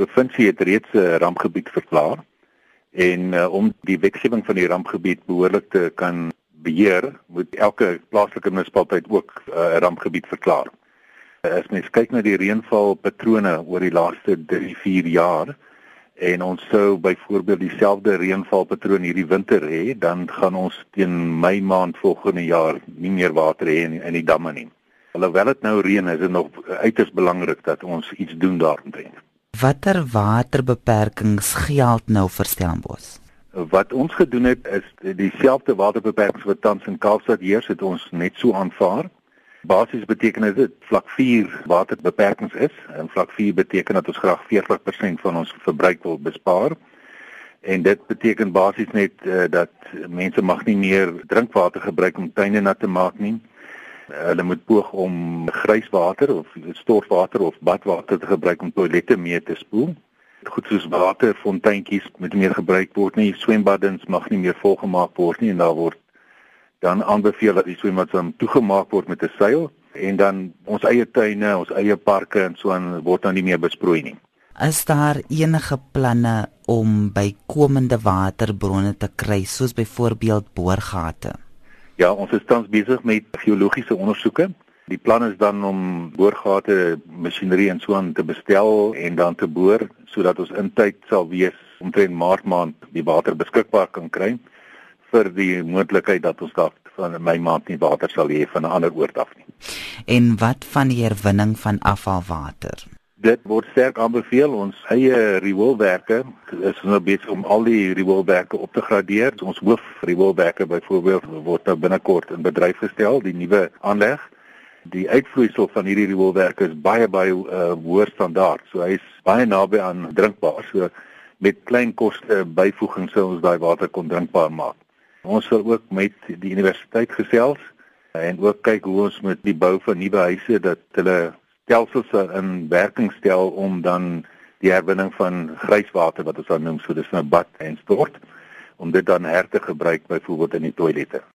provinsie het reeds 'n rampgebied verklaar en uh, om die wetgewing van die rampgebied behoorlik te kan beheer, moet elke plaaslike munisipaliteit ook uh, 'n uh, rampgebied verklaar. Uh, as mens kyk na die reënvalpatrone oor die laaste 3-4 jaar en ons sou byvoorbeeld dieselfde reënvalpatroon hierdie winter hê, dan gaan ons teen Mei maand volgende jaar nie meer water hê in, in die damme nie. Alhoewel dit nou reën, is dit nog uiters belangrik dat ons iets doen daaromtrent. Watter waterbeperkings geld nou vir Stellenbosch? Wat ons gedoen het is dieselfde waterbeperkings wat tans in Kaapstad heers, het ons net so aanvaar. Basies beteken dit vlak 4 waterbeperkings is en vlak 4 beteken dat ons graag 40% van ons verbruik wil bespaar. En dit beteken basies net uh, dat mense mag nie meer drinkwater gebruik om tuine nat te maak nie. Hulle moet poog om grijswater of stortwater of badwater te gebruik om toilette mee te spoel. Goed soos water, fonteintjies moet meer gebruik word nie. Swembaddens mag nie meer volgemaak word nie en daar word dan aanbeveel dat die swembads dan toegemaak word met 'n seil en dan ons eie tuine, ons eie parke en so aan word dan nie meer besproei nie. Is daar enige planne om bykomende waterbronne te kry soos byvoorbeeld boorgate? Ja, ons is tans besig met geologiese ondersoeke. Die plan is dan om boorgate, masjinerie en so aan te bestel en dan te boor sodat ons in tyd sal wees omtrent Maart maand die water beskikbaar kan kry vir die moontlikheid dat ons dalk van my maand nie water sal hê van 'n ander oord af nie. En wat van die herwinning van afvalwater? Dit word sterk aanbeveel ons eie rioolwerke is nou besig om al die rioolwerke op te gradeer. Ons hoof rioolwerke byvoorbeeld word nou binnekort in bedryf gestel, die nuwe aanleg. Die uitvloeisel van hierdie rioolwerke is baie baie uh, hoër standaard. So hy's baie naby aan drinkbaar. So met klein koste byvoeging sou ons daai water kon drinkbaar maak. Ons sal ook met die universiteit gesels en ook kyk hoe ons met die bou van nuwe huise dat hulle stelsels in werking stel om dan die herwinning van grijswater wat ons dan noem so dis nou bad en stort om dit dan her te gebruik byvoorbeeld in die toilette.